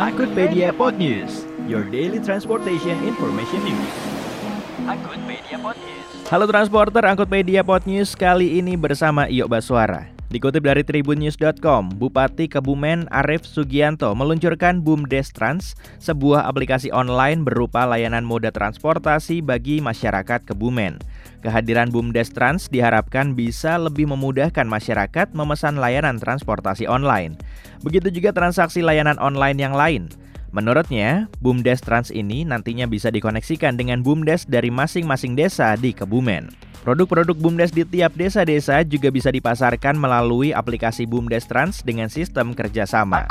Angkutpedia Pod News, your daily transportation information news. Angkutpedia Pod News. Halo transporter Angkutpedia Pod News kali ini bersama Iyo Baswara. Dikutip dari tribunnews.com, Bupati Kebumen Arif Sugianto meluncurkan BUMDes Trans, sebuah aplikasi online berupa layanan moda transportasi bagi masyarakat Kebumen. Kehadiran BUMDes Trans diharapkan bisa lebih memudahkan masyarakat memesan layanan transportasi online. Begitu juga transaksi layanan online yang lain. Menurutnya, BUMDes Trans ini nantinya bisa dikoneksikan dengan BUMDes dari masing-masing desa di Kebumen. Produk-produk BUMDes di tiap desa-desa juga bisa dipasarkan melalui aplikasi BUMDes Trans dengan sistem kerjasama.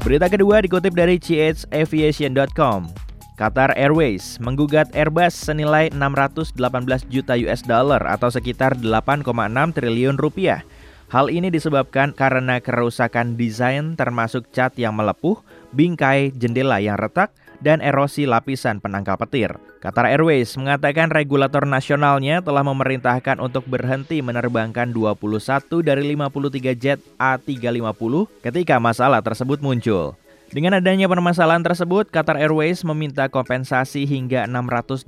Berita kedua dikutip dari CHAviation.com. Qatar Airways menggugat Airbus senilai 618 juta US dollar atau sekitar 8,6 triliun rupiah. Hal ini disebabkan karena kerusakan desain termasuk cat yang melepuh, bingkai jendela yang retak, dan erosi lapisan penangkal petir. Qatar Airways mengatakan regulator nasionalnya telah memerintahkan untuk berhenti menerbangkan 21 dari 53 jet A350 ketika masalah tersebut muncul. Dengan adanya permasalahan tersebut, Qatar Airways meminta kompensasi hingga 618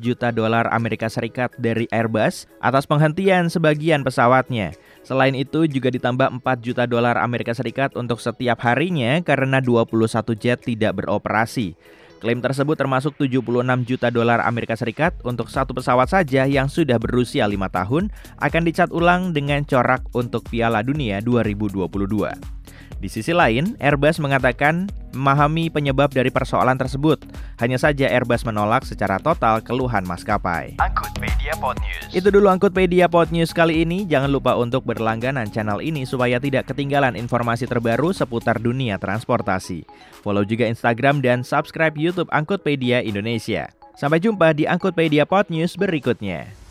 juta dolar Amerika Serikat dari Airbus atas penghentian sebagian pesawatnya. Selain itu juga ditambah 4 juta dolar Amerika Serikat untuk setiap harinya karena 21 jet tidak beroperasi. Klaim tersebut termasuk 76 juta dolar Amerika Serikat untuk satu pesawat saja yang sudah berusia 5 tahun akan dicat ulang dengan corak untuk Piala Dunia 2022. Di sisi lain, Airbus mengatakan memahami penyebab dari persoalan tersebut. Hanya saja Airbus menolak secara total keluhan maskapai. Angkutpedia Pod News. Itu dulu Angkutpedia Pod News kali ini. Jangan lupa untuk berlangganan channel ini supaya tidak ketinggalan informasi terbaru seputar dunia transportasi. Follow juga Instagram dan subscribe YouTube Angkutpedia Indonesia. Sampai jumpa di Angkutpedia Pod News berikutnya.